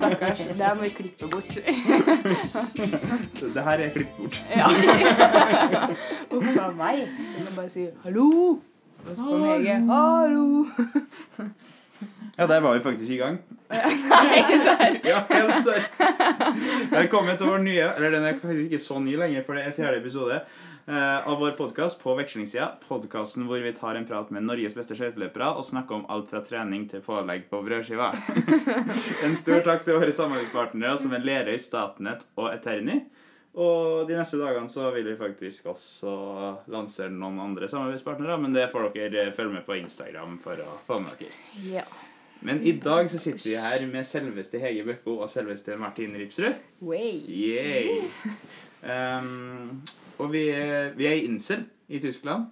Stakkars. Det her må vi klippe bort. Det her er klippet bort. Ja. Uff a meg. Jeg må bare si 'hallo'. Og så kommer Hege. 'Hallo'. Ja, der var vi faktisk i gang. Nei, serr. Ja, helt serr. Velkommen til vår nye Eller den er faktisk ikke så ny lenger, for det er fjerde episode av vår podkast På vekslingssida. Podkasten hvor vi tar en prat med Norges beste skøyteløpere og snakker om alt fra trening til pålegg på brødskiva. en stor takk til våre samarbeidspartnere som er Lerøy, Statnett og Eterni. Og de neste dagene så vil vi faktisk også lansere noen andre samarbeidspartnere, men det får dere følge med på Instagram for å få med dere. Ja. Men i dag så sitter vi her med selveste Hege Bøkko og selveste Martin Ripsrud. Way. Yay. Um, og vi er, vi er i Insel i Tyskland.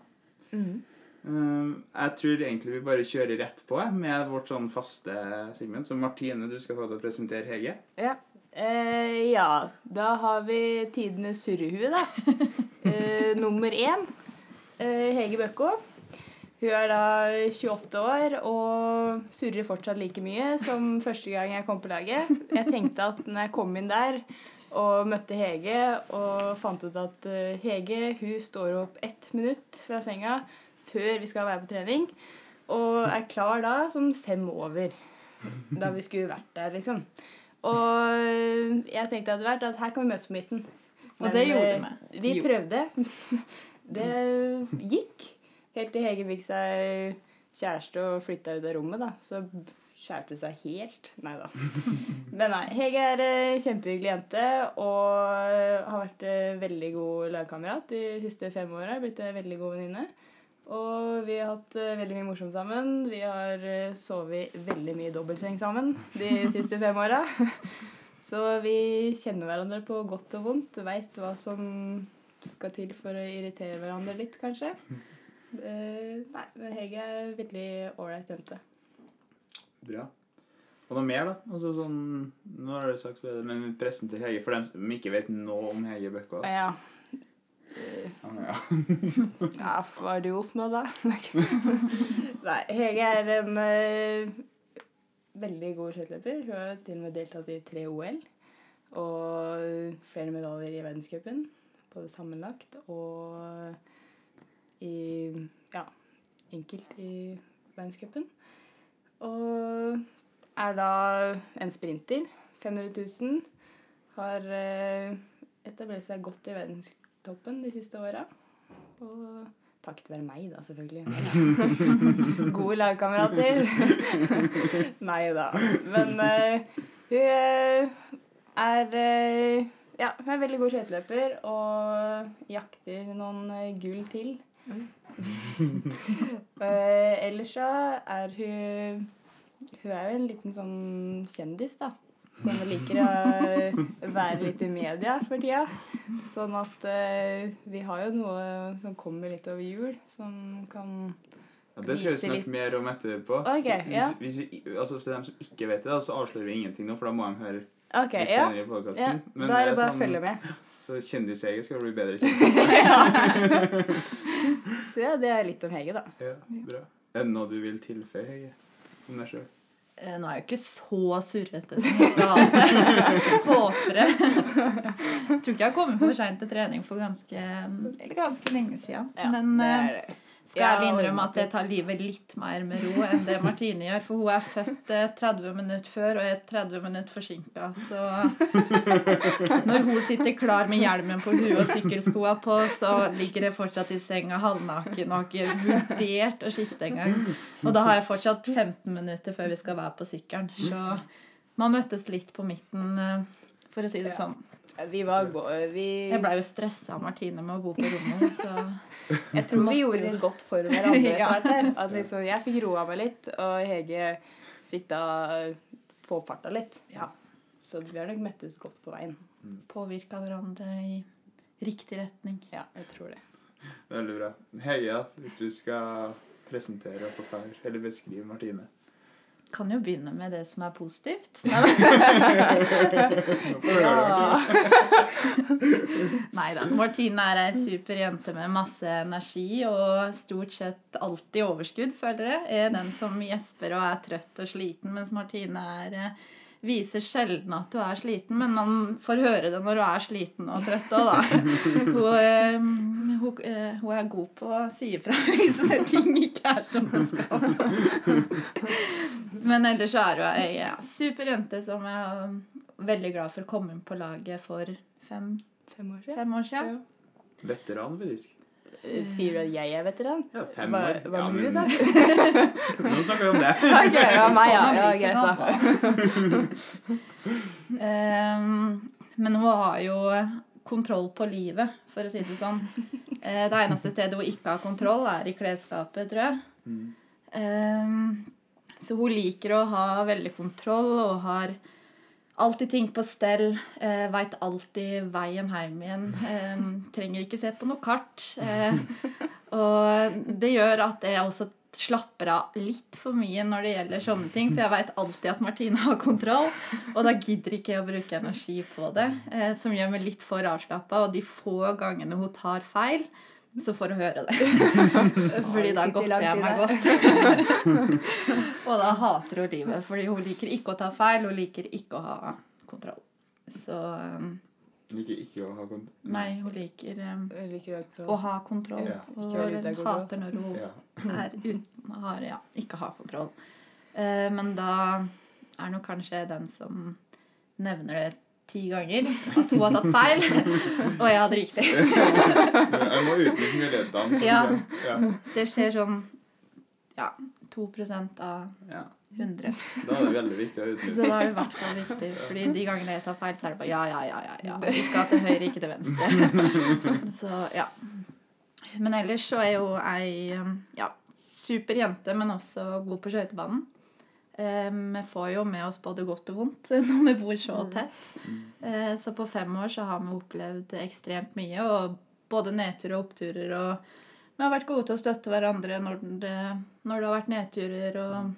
Mhm. Um, jeg tror egentlig vi bare kjører rett på med vårt sånn faste segment. Så Martine, du skal få til å presentere Hege. Ja. Eh, ja, da har vi tidenes surrehue, da. Eh, nummer én. Eh, Hege Bøkko. Hun er da 28 år og surrer fortsatt like mye som første gang jeg kom på laget. Jeg tenkte at når jeg kom inn der og møtte Hege og fant ut at eh, Hege hun står opp ett minutt fra senga før vi skal være på trening, og er klar da sånn fem over. Da vi skulle vært der, liksom. Og jeg tenkte etter hvert at her kan vi møtes på midten. Og det gjorde eh, vi. Vi prøvde. Det gikk. Helt til Hege fikk seg kjæreste og flytta ut av rommet, da. Så skjærte seg helt. Nei da. Men nei. Hege er ei kjempehyggelig jente og har vært veldig god lagkamerat de siste fem åra. Blitt en veldig god venninne. Og vi har hatt eh, veldig mye morsomt sammen. Vi har eh, sovet veldig mye i dobbeltseng sammen de siste fem åra. Så vi kjenner hverandre på godt og vondt. Veit hva som skal til for å irritere hverandre litt, kanskje. Eh, nei, men Hege er veldig ålreit jente. Bra. Og noe mer, da? Altså sånn, nå har du sagt det, men presenter Hege for dem som ikke vet noe om Hege Bøkko. da. Ja. Ah, ja. ja, hva har du oppnådd, da? Nei, Hege er en uh, veldig god skøyteløper. Hun har til og med deltatt i tre OL. Og flere medaljer i verdenscupen, både sammenlagt og i ja, enkelt i verdenscupen. Og er da en sprinter. 500 000. Har eh, etablert seg godt i verdenstoppen de siste åra. Og takket være meg, da, selvfølgelig. Gode lagkamerater. Nei da. Men uh, hun eh, er uh, ja, hun er veldig god skøyteløper og jakter noen gull til. Eh, ellers så er hun Hun er jo en liten sånn kjendis, da. Som liker å være litt i media for tida. Sånn at uh, vi har jo noe som kommer litt over jul, som kan Ja, det skal vi snakke litt. mer om etterpå. Okay, ja. Hvis, hvis vi, altså Til dem som ikke vet det, så avslører vi ingenting nå, for da må de høre okay, litt ja. senere i ja. Da er det bare å følge med. Så kjendis-Hege skal bli bedre kjent. Så ja, det er litt om Hege, da. Ja, bra. Er det noe du vil tilføye, Hege? Om deg sjøl? Eh, Nå er jeg jo ikke så surrete som jeg skal ha det. Håper det. Tror ikke jeg har kommet for seint til trening for ganske, eller ganske lenge siden. Ja, Men det eh, er det. Skal Ja, jeg innrømme at jeg tar livet litt mer med ro enn det Martine gjør. For hun er født eh, 30 minutter før og er 30 minutter forsinka. Så når hun sitter klar med hjelmen på huet og sykkelskoa på, så ligger jeg fortsatt i senga halvnaken og har ikke vurdert å skifte engang. Og da har jeg fortsatt 15 minutter før vi skal være på sykkelen. Så man møttes litt på midten, eh, for å si det sånn. Vi var. Vi... Jeg blei jo stressa av Martine med å bo på rommet, så Jeg tror vi gjorde det godt for hverandre. Ja. At liksom, jeg fikk roa meg litt, og Hege fikk da få opp farta litt. ja. Så vi har nok møttes godt på veien. Påvirka hverandre i riktig retning. Ja, jeg tror det. Veldig bra. Hege, hvis du skal presentere og forklare, eller beskrive Martine. Kan jo begynne med det som er positivt. Nei da. Martine er ei super jente med masse energi og stort sett alltid overskudd, føler jeg. Er den som gjesper og er trøtt og sliten, mens Martine er eh, viser sjelden at hun er sliten, men man får høre det når hun er sliten og trøtt òg, da. Hun, eh, hun, eh, hun er god på å si ifra hvis ting ikke er som det skal. Men ellers er hun ei ja, super jente som jeg er veldig glad for å komme inn på laget for fem, Fem år siden. fem år siden. Ja. Veteran, faktisk. Eh, Sier du at jeg er veteran? Ja, fem år. hva Ja, du, da? Nå snakker vi om det. Ok, ja, meg, ja. Ja greit, da. Ehm, men hun har jo kontroll på livet, for å si det sånn. Eh, det eneste stedet hun ikke har kontroll, er i klesskapet, tror jeg. Mm. Ehm, så hun liker å ha veldig kontroll og har alltid ting på stell. eh, Veit alltid veien hjem igjen. Eh, trenger ikke se på noe kart. Eh, og det gjør at jeg også slapper av litt for mye når det gjelder sånne ting. For jeg veit alltid at Martine har kontroll, og da gidder ikke jeg å bruke energi på det. Eh, som gjør meg litt for avslappa. Og de få gangene hun tar feil, så får hun høre det. Fordi da godter jeg meg godt. og da hater hun livet, fordi hun liker ikke å ta feil, hun liker ikke å ha kontroll. Så um, Liker ikke å ha kontroll? Nei, hun liker um, hun liker å ha kontroll. Ja, og hun hater når hun Ja. er uten har, ja, ikke har kontroll. Uh, men da er nok kanskje den som nevner det ti ganger, at to har tatt feil, og jeg hadde riktig. Jeg må utnytte mulighetene. Ja. Ja. Det skjer sånn ja, 2% av ja. 100. Da er det veldig viktig å Så da er det i hvert fall viktig. Fordi de gangene jeg tar feil, så er det bare ja, ja, ja. ja, ja. Vi skal til høyre, ikke til venstre. Så ja. Men ellers så er jo ei ja, super jente, men også god på skøytebanen. Eh, Vi får jo med oss både godt og vondt når vi bor så tett. Eh, Så på fem år så har vi opplevd ekstremt mye, og både nedturer og oppturer. Og vi har vært gode til å støtte hverandre når det, når det har vært nedturer. og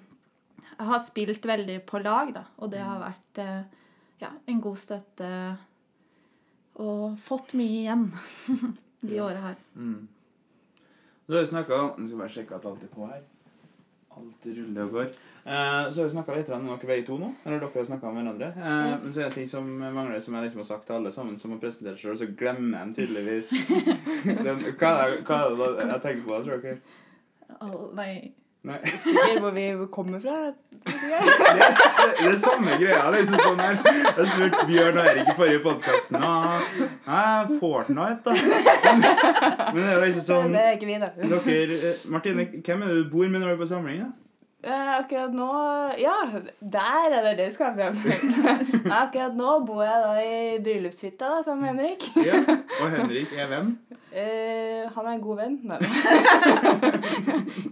har spilt veldig på lag, da, og det har vært eh, ja, en god støtte. Og fått mye igjen de åra her. Mm. Så har om skal bare sjekke at alt er på her. Alt ruller og går. Eh, så har vi snakka litt om dere begge to nå. Eller dere har snakka om hverandre. Eh, Men så er det ting som mangler, som jeg liksom har sagt til alle sammen som har presentert seg selv, så glemmer en tydeligvis den, hva, er det, hva er det da jeg tenker på? tror dere? Oh, nei Nei. Sikkert hvor vi kommer fra. Det, er samme greia. liksom sånn her. Jeg spurte Bjørn og Erik i forrige podkast Nei, Fortnite, da. Men, men det er liksom sånn Det er ikke vi, da. Martine, hvem er det du bor med når du er på samling? da? Eh, akkurat nå Ja, der er det det du skal frem. Akkurat nå bor jeg da i bryllupshytta sammen med Henrik. Ja, Og Henrik er hvem? Eh, han er en god venn. Nei.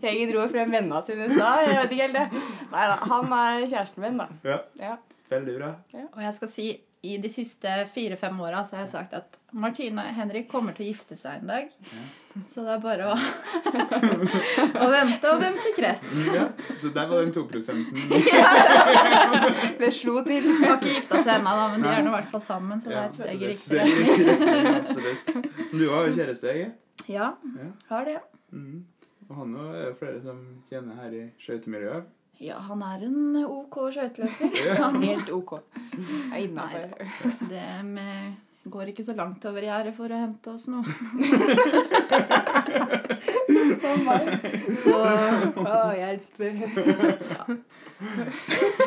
Hege dro frem vennene sine i stad. Jeg vet ikke helt det. Nei da, han er kjæresten min, da. Ja, Ja. Veldig bra. Og jeg skal si i de siste fire-fem åra har jeg sagt at Martine og Henrik kommer til å gifte seg en dag. Så det er bare å, å vente, og hvem fikk rett? Ja, så der var den 2 prosenten. Det slo til. De har ikke gifta seg ennå, men de er nå i hvert fall sammen, så det Ja, er et steg i riktig retning. Absolutt. Du har jo kjæreste, jeg? Ja, Ja. har det. Mm. Og han er jo flere som kjenner her i skøytemiljøet. Ja, han er en OK skøyteløper. Han- Helt ok. Jeg er innafor. Det med går ikke så langt over gjerdet for å hente oss noe. For meg. Så Å, hjelp. ja.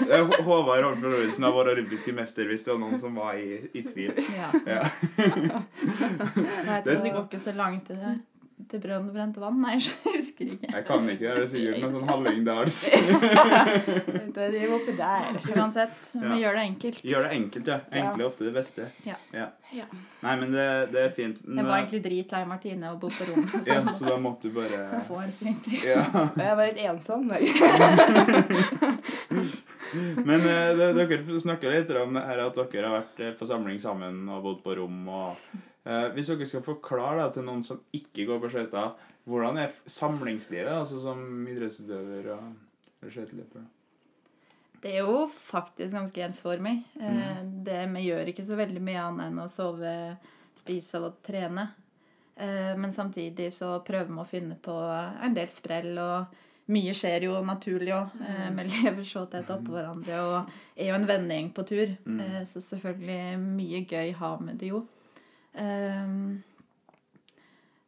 er Håvard Holm Florøysen av vår olympiske mester, hvis det var noen som var i, i tvil. ja. Ja. Nei, det, det går ikke så langt til, til brønn og brent vann. Nei, jeg husker ikke. Jeg kan ikke, det er sikkert noe sånn Hallingdals. det driver oppi der. Uansett, vi Ja. gjør det enkelt. Gjør det enkelt, ja. Enkle er ofte det beste. Ja. Ja. Ja. Nei, men det, det er fint. Jeg var egentlig dritlei Martine og bo på rom. Så ja, Så da måtte du bare få en sprinter. Ja. Og jeg var litt ensom. Men eh, det, dere snakka litt om det her at dere har vært eh, på samling sammen og bodd på rom. og Hvis dere skal forklare da, til noen som ikke går på skøyter, hvordan er samlingslivet altså som idrettsutøver og skøyteløper? Det er jo faktisk ganske ensformig. Mm. det, vi gjør ikke så veldig mye annet enn å sove, spise og trene. Eh, men samtidig så prøver vi å finne på en del sprell. Og mye skjer jo naturlig òg. Vi lever så tett oppå hverandre og er jo en vennegjeng på tur. Mm. Eh, så selvfølgelig mye gøy har vi det jo. Ehm,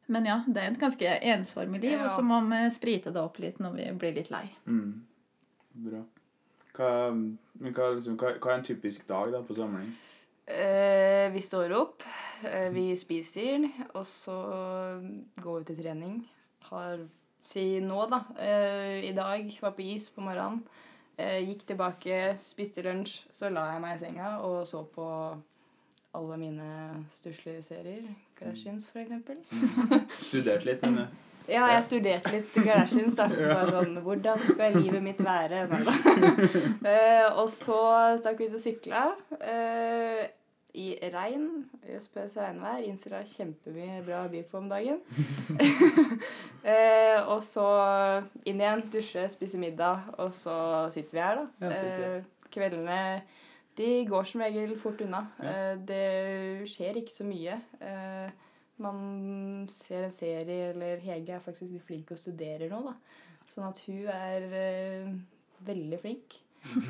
men ja, det er et ganske ensformig liv, Ja. og så må vi sprite det opp litt når vi blir litt lei. Mm. Bra. Hva, men hva, liksom, hva, hva er en typisk dag da på samling? Eh, vi står opp, eh, vi spiser, og så går vi til trening. Har Si nå, da. eh, I dag var på is på morgenen. Eh, gikk tilbake, spiste lunsj, så la jeg meg i senga og så på alle mine stusslige serier. Garasjins, for eksempel. Studert litt, men eh, Ja, jeg studerte litt Garasjins. da. Bare sånn Hvordan skal livet mitt være? Eh, og så stakk vi ut og sykla. eh, I regn. ØSPs regnvær. Innser har kjempemye bra by på om dagen. eh, og så inn igjen, dusje, spise middag, og så sitter vi her, da. Eh, kveldene de går som regel fort unna. Ja. Eh, det skjer ikke så mye. Eh, man ser en serie, eller Hege er faktisk litt flink og studerer nå, da. Sånn at hun er eh, veldig flink.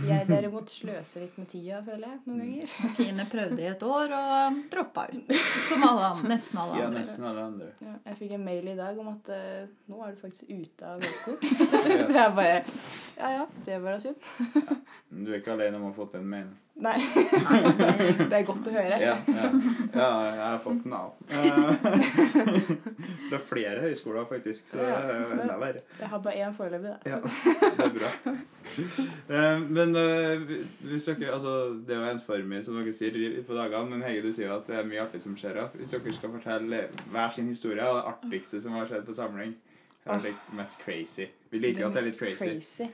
Jeg derimot sløser litt med tida, føler jeg, noen ganger. Martine prøvde i et år og droppa ut. Som alle andre, nesten alle ja, nesten alle andre. Ja, jeg fikk en mail i dag om at uh, nå er du faktisk ute av høyskolen. Så jeg bare Ja ja, det var da synd. Du er ikke alene om å ha fått en mail. Nei. Det er godt å høre. Ja, ja. ja jeg har fått den av. Det er flere høyskoler, faktisk. Så det er enda verre. Jeg har bare én foreløpig, da. Ja, det er bra. Eh, Men eh, hvis dere, altså det er jo ensformig, som dere sier på dagene, men Hege, du sier at det er mye artig som skjer. Hvis dere skal fortelle hver sin historie, og det artigste som har skjedd på samling, hva er det mest crazy? Vi liker at det er litt crazy.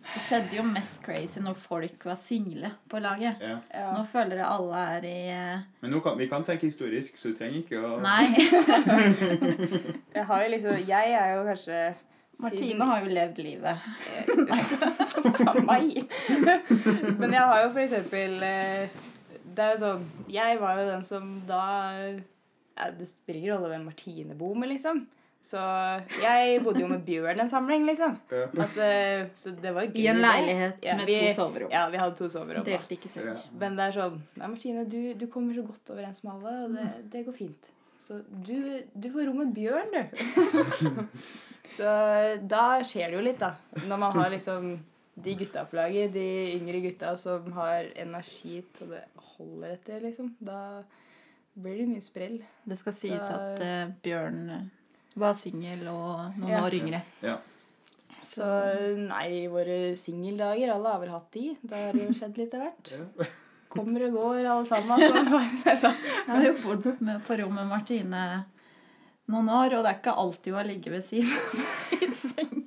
Det skjedde jo mest crazy når folk var single på laget. Ja. Ja. Nå føler jeg alle er i eh, Men nå kan, vi kan tenke historisk, så du trenger ikke å Nei. Jeg har jo liksom Jeg er jo kanskje Martine har jo levd livet. Faen meg. Men jeg har jo for eksempel eh, Det er jo sånn Jeg var jo den som da ja, Det spiller ingen rolle hvem Martine bor med, liksom. Så jeg bodde jo med Bjørn en samling, liksom. Ja. At, eh, så det var jo gøy. I en leilighet Ja, med vi, to soverom. Ja, vi hadde to soverom. Delte ikke seng. Ja. Men det er sånn Nei, Martine, du, du kommer så godt overens med alle, og det, det går fint. Så du, du får rom med Bjørn, du. så da skjer det jo litt, da. Når man har liksom de gutta på laget, de yngre gutta som har energi til det holder etter, liksom. Da blir det mye sprell. Det skal sies Da- at uh, Bjørn var singel og noen Ja. år yngre. Ja. Så nei, våre singeldager, alle har vel hatt de. Da har det jo skjedd litt av hvert. Ja. Kommer og går, alle sammen. Så Jeg har jo bodd med, på rommet Martine noen år, og det er ikke alltid hun har ligget ved siden i senga.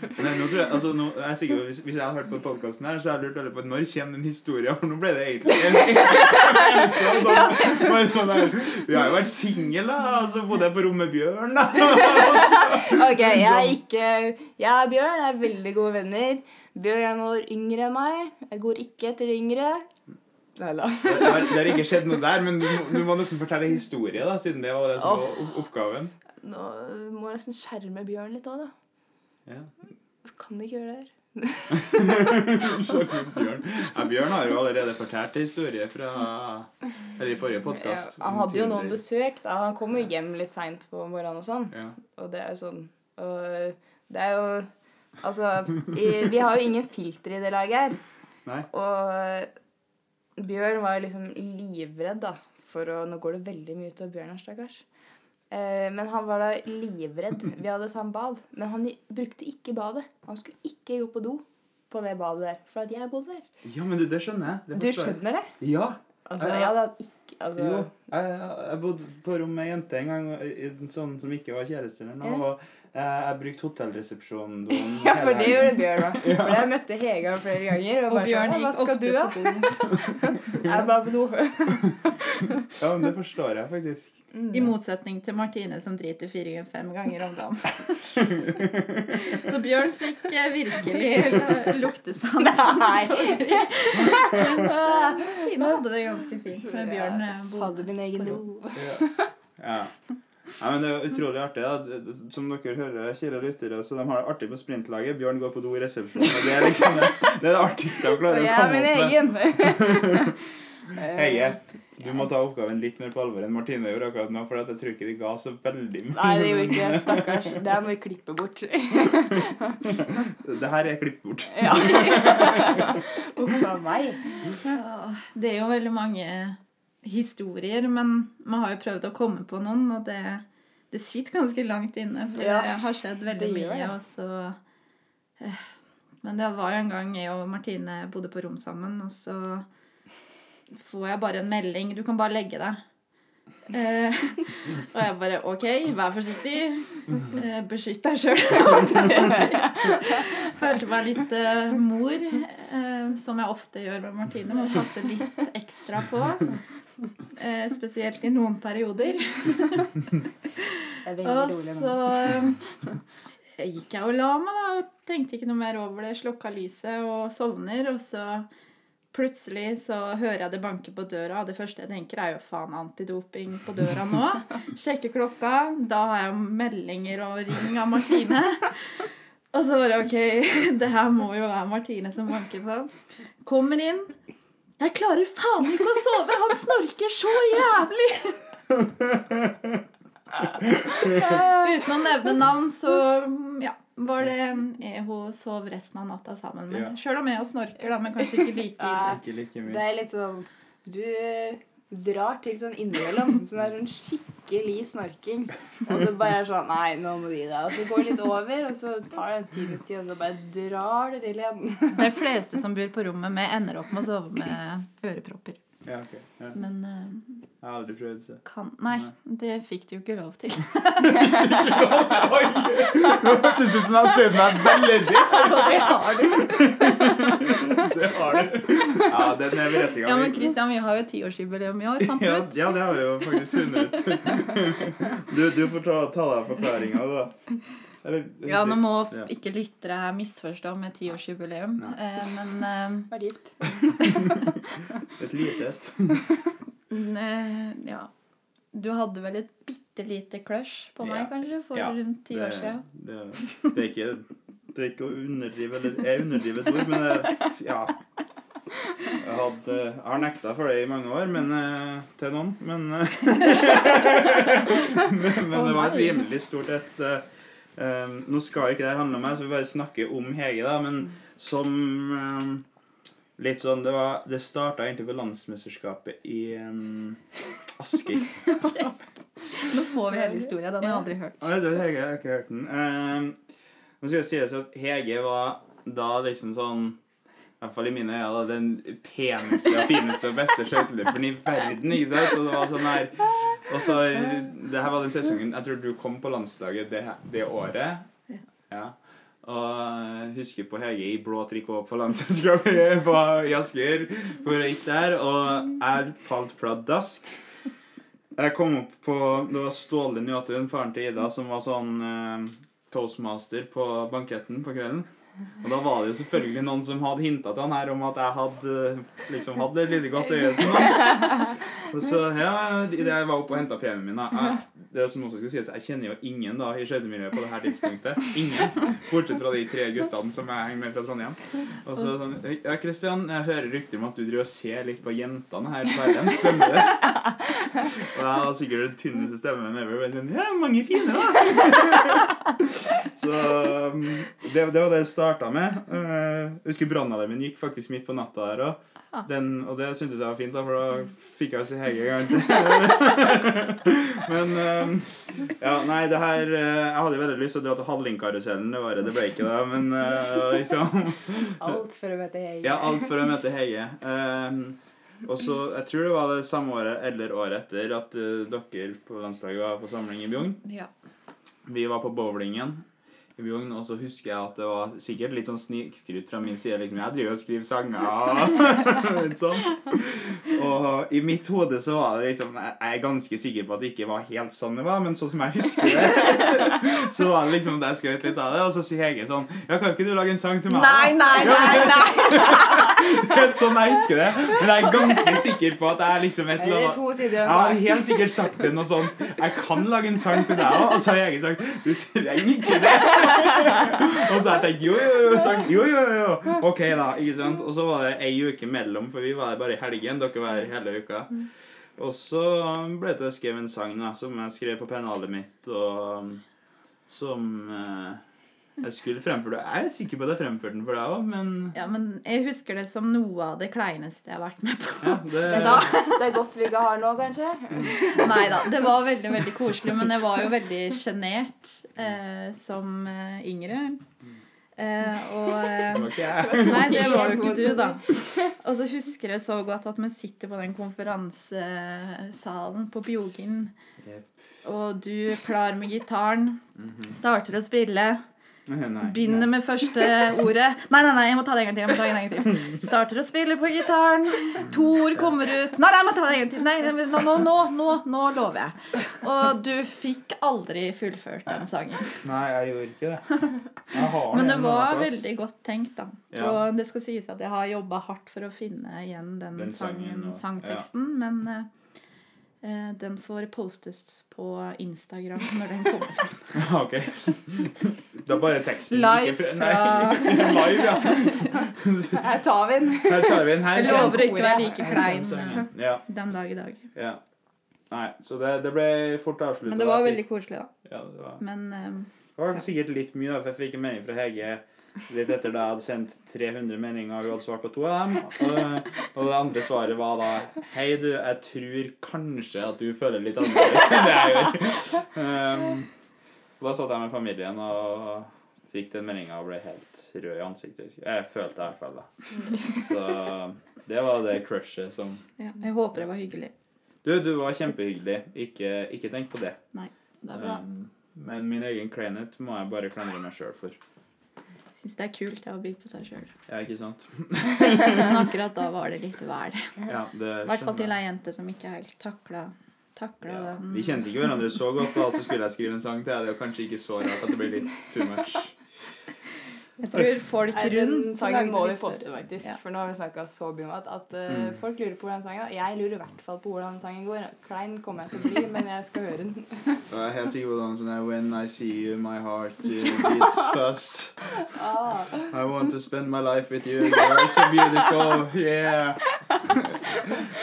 Nei, nå tror jeg, altså, nå, jeg er sikker på, hvis, hvis jeg hadde hørt på podkasten her, så hadde jeg lurt alle på når kommer den historien, for nå ble det egentlig en, sånn, bare sånn der, Vi har jo vært single, da, og så bodde jeg på rom med Bjørn, da. Ok, jeg er ikke Jeg og Bjørn er veldig gode venner. Bjørn er noen yngre enn meg. Jeg går ikke etter de yngre. Nei da. Det har, det har ikke skjedd noe der, men du, du må nesten fortelle historie, da, siden det var det som var oppgaven. Nå må jeg nesten skjerme Bjørn litt òg, da. Ja. Kan ikke gjøre det her. Bjørn. Ja, Bjørn har jo allerede fortalt en historie fra eller i forrige Ja, han hadde jo noen besøk. da. Han kom jo hjem litt seint på morgenen og sånn. Ja. Og det er jo sånn Og det er jo Altså, i, vi har jo ingen filter i det laget her. Nei. Og Bjørn var liksom livredd, da. For å Nå går det veldig mye ut av Bjørn her, stakkars. Eh, men han var da livredd. Vi hadde samme bad. Men han brukte ikke badet. Han skulle ikke gå på do på det badet der. For at jeg bodde der. ja, men du, det skjønner jeg. Det Du skjønner det? Ja. Altså, jeg, jeg hadde ikke altså, Jo, jeg, jeg bodde på rom med ei jente en gang, i- i- sånn som ikke var kjæreste. Ja. Og eh, jeg brukte hotellresepsjonen. Ja, for det gjorde Bjørn òg. For jeg møtte Hega flere ganger. Og, Og bare Bjørn sånn, gikk ofte du, på do. Jeg er bare på do. Ja, men det forstår jeg faktisk. I motsetning til Martine som driter fire ganger fem ganger om dagen. Så Bjørn fikk eh, virkelig luktesans. Nei. Mens eh, Martine hadde det ganske fint med Bjørn. eh, Hadde min egen do. Ja. ja. Nei, men Det er utrolig artig. da. Som dere hører, kjære lyttere, så de har det artig på sprintlaget. Bjørn går på do i resepsjonen. Det er liksom det, det, er det artigste de Og klarer å jeg er komme min opp med. egen. Heie, du må ta oppgaven litt mer på alvor enn Martine gjorde akkurat nå, for jeg tror ikke de ga så veldig mye. Nei, det gjorde ikke det. Stakkars. Det her må vi klippe bort. Det her er klippet bort. Ja. Uff a meg. Det er jo veldig mange historier, men man har jo prøvd å komme på noen, og det, det sitter ganske langt inne, for Ja, det har skjedd veldig mye. det. Og så, eh, men det var jo en gang jeg og Martine bodde på rom sammen, og så får jeg bare en melding 'Du kan bare legge deg'. Eh, og jeg bare OK, vær forsiktig. Eh, beskytt deg sjøl. Følte meg litt eh, mor, eh, som jeg ofte gjør med Martine. Må passe litt ekstra på. Eh, spesielt i noen perioder. Er Og så eh, gikk jeg og la meg da, og tenkte ikke noe mer over det. Slukka lyset og sovner. Og så plutselig så hører jeg det banke på døra, og det første jeg tenker, er jo faen antidoping på døra nå. Sjekker klokka. Da har jeg meldinger og ring av Martine. Og så bare OK, det her må jo være Martine som banker på. Kommer inn. Jeg klarer faen ikke å sove! Han snorker så jævlig! Uten å nevne navn, så ja, var det jeg hun sov resten av natta sammen med. Ja. Sjøl om jeg snorker, da, men kanskje ikke like ille. Ikke like mye. Det er litt sånn Du eh, drar til sånn innimellom. Sånn der sånn skikkelig snorking. Og det bare er sånn Nei, nå må du gi deg. Og så går det litt over, og så tar det en times tid, og så bare drar du til igjen. De fleste som bor på rommet med, ender opp med å sove med ørepropper. Ja, okay. Ja. Men uh, Jeg har aldri prøvd det. kan Nei, det fikk du jo ikke lov til. Oi! Nå hørtes ut som jeg prøvde meg veldig. Og det har du. Det har du. Ja, den er berettiget. Ja, men Christian, vi har jo tiårsjubileum i år, fant du Ja, ut. ja, det har vi jo faktisk funnet ut. Du, du får ta, ta deg forklaringa, da. Eller, Ja, nå må Ja. ikke lyttere her misforstå med tiårsjubileum, eh, men eh, Vær gift. Et lite et. Ja. Du hadde vel et bitte lite crush på meg, Ja. kanskje, for Ja, rundt ti år siden? det, det, er ikke, det er ikke å underdrive eller Jeg underdriver et ord, men det, ja. Jeg, hadde, jeg har nekta for det i mange år, men eh, til noen. Men, eh, men, men det var et rimelig stort et eh, eh, Nå skal ikke det handle om meg, så vi bare snakker om Hege, da. Men som eh, litt sånn Det, var- det starta egentlig på landsmesterskapet i um, Asker. Nå får vi hele historien. Den har jeg aldri hørt. Oi, det Hege, jeg har ikke hørt den. Nå skal jeg si det så at Hege var da liksom sånn hvert fall i mine øyne da, den peneste og fineste og beste skøyteløperen i verden. ikke sant? Og det var sånn her Og så Det her var den sesongen Jeg tror du kom på landslaget det, det året. Ja. Og husker på Hege i blå trikot på landslagskampen i Asker. Hvor jeg gikk der, og jeg falt pladask. Jeg kom opp på Det var Ståle Njåtun, faren til Ida, som var sånn eh, toastmaster på banketten på kvelden. Og da var det jo selvfølgelig noen som hadde hinta til han her om at jeg hadde liksom hadde et lite godt øye til noen. Og så, ja, jeg var oppe og henta premien min jeg, det som også skal sies, jeg kjenner jo ingen da i skøytemiljøet på det her tidspunktet. Ingen. Bortsett fra de tre guttene som jeg henger med fra Trondheim. Og så sånn Ja, Kristian, jeg hører rykter om at du driver og ser litt på jentene her på RN. Stemmer det? Og jeg har sikkert den tynneste stemmen ever. Men ja, mange fine, da. Så det, det var det jeg starta med. Uh, jeg husker brannalarmen gikk faktisk midt på natta der òg. Og det syntes jeg var fint, da, for da fikk jeg se Hege en gang til. Men um, ja, nei, det her uh, Jeg hadde jo veldig lyst til å dra til Hallingkarusellen det året. Det ble ikke det, men uh, liksom Alt for å møte Hege. Ja, alt for å møte Hege. Um, og så, Jeg tror det var det samme året eller året etter at uh, dere på landslaget var på samling i Bjugn. Ja. Vi var på bowlingen Bjugn, og så husker jeg at det var sikkert litt sånn snikskryt fra min side. liksom, Jeg driver og skriver sanger sånn. Og i mitt hode så var det liksom Jeg er ganske sikker på at det ikke var helt sånn det var, men sånn som jeg husker det, så var det liksom at jeg skrøt litt av det. Og så sier Hege sånn Ja, kan ikke du lage en sang til meg? da?» Nei, nei, nei! nei. Det er sånn jeg husker det. Men jeg er ganske sikker på at jeg liksom et eller annet Jeg har helt sikkert sagt det noe sånt. Jeg kan lage en sang til deg òg. Og så har jeg sagt du trenger ikke det. Og så har jeg tenkt jo, jo, jo. Sagt, jo, jo, jo. OK, da. ikke sant? Og så var det ei uke mellom, for vi var der bare i helgen. Dere var her hele uka. Og så ble det skrevet en sang da, som jeg skrev på pennalet mitt, og um, som eh, jeg skulle fremføre. Jeg er sikker på at jeg fremførte den for deg òg, men Ja, men jeg husker det som noe av det kleineste jeg har vært med på. ja, det, Da. Det er godt vi ikke har nå, kanskje. Nei da. Det var veldig veldig koselig, men jeg var jo veldig sjenert eh, som eh, yngre. Eh, og eh, det var ikke jeg. Nei, det var jo ikke du, da. Og så husker jeg så godt at vi sitter på den konferansesalen på Bjogin, og du klar med gitaren, starter å spille. Begynner med første ordet. Nei, nei, nei, jeg må ta det en gang til. jeg må ta det en gang til. Starter å spille på gitaren. To ord kommer ut. Nei, nei, jeg må ta det en gang til. Nei, nå, nå, nå, nå, nå lover jeg. Og du fikk aldri fullført den sangen. Nei, jeg gjorde ikke det. Men det var veldig godt tenkt, da. Og det skal sies at jeg har jobba hardt for å finne igjen den, Den sangen og- sangteksten, men eh, den får postes på Instagram når den kommer frem. Ja, ok. Da bare teksten Live ikke fra- Nei, live, ja. Her tar vi den. Her tar vi den. her. Jeg lover å ikke være like klein eh, Ja, den dag i dag. ja. Nei, så det, det ble fort avsluttet. Men det var veldig koselig, da. Ja, det var, Men um, det var sikkert litt mye, da, for jeg fikk en melding fra Hege litt etter da jeg hadde sendt 300 meldinger og hun hadde svart på to av dem. Og, og det andre svaret var da Hei, du, jeg tror kanskje at du føler litt annerledes enn det jeg gjør. Um, da satt jeg med familien og fikk den meldinga og ble helt rød i ansiktet. Jeg følte det i hvert fall da. Så det var det crushet som ja, jeg håper det var hyggelig. Du, du var kjempehyggelig. Ikke, ikke tenk på det. Nei, Det er bra. Um, men min egen kleinhet må jeg bare klandre meg sjøl for. Syns det er kult å by på seg sjøl. Ja, ikke sant? Men akkurat da var det litt vel. Ja, det I hvert fall til ei jente som ikke helt takla, takla Ja. den. Vi kjente ikke hverandre så godt, da, så skulle jeg skrive en sang til deg. Det er kanskje ikke så rart at det blir litt too much. Jeg tror folk rundt sangen må vi poste, faktisk. Ja. For nå har vi snakka så mye om at, at uh, Mm. folk lurer på hvordan sangen går. Jeg lurer i hvert fall på hvordan sangen går. Klein kommer jeg til å bli, men jeg skal høre den. Jeg er helt sikker på den sånn When I see you, my heart uh, beats fast. Ah. I want to spend my life with you. You are so beautiful. Yeah.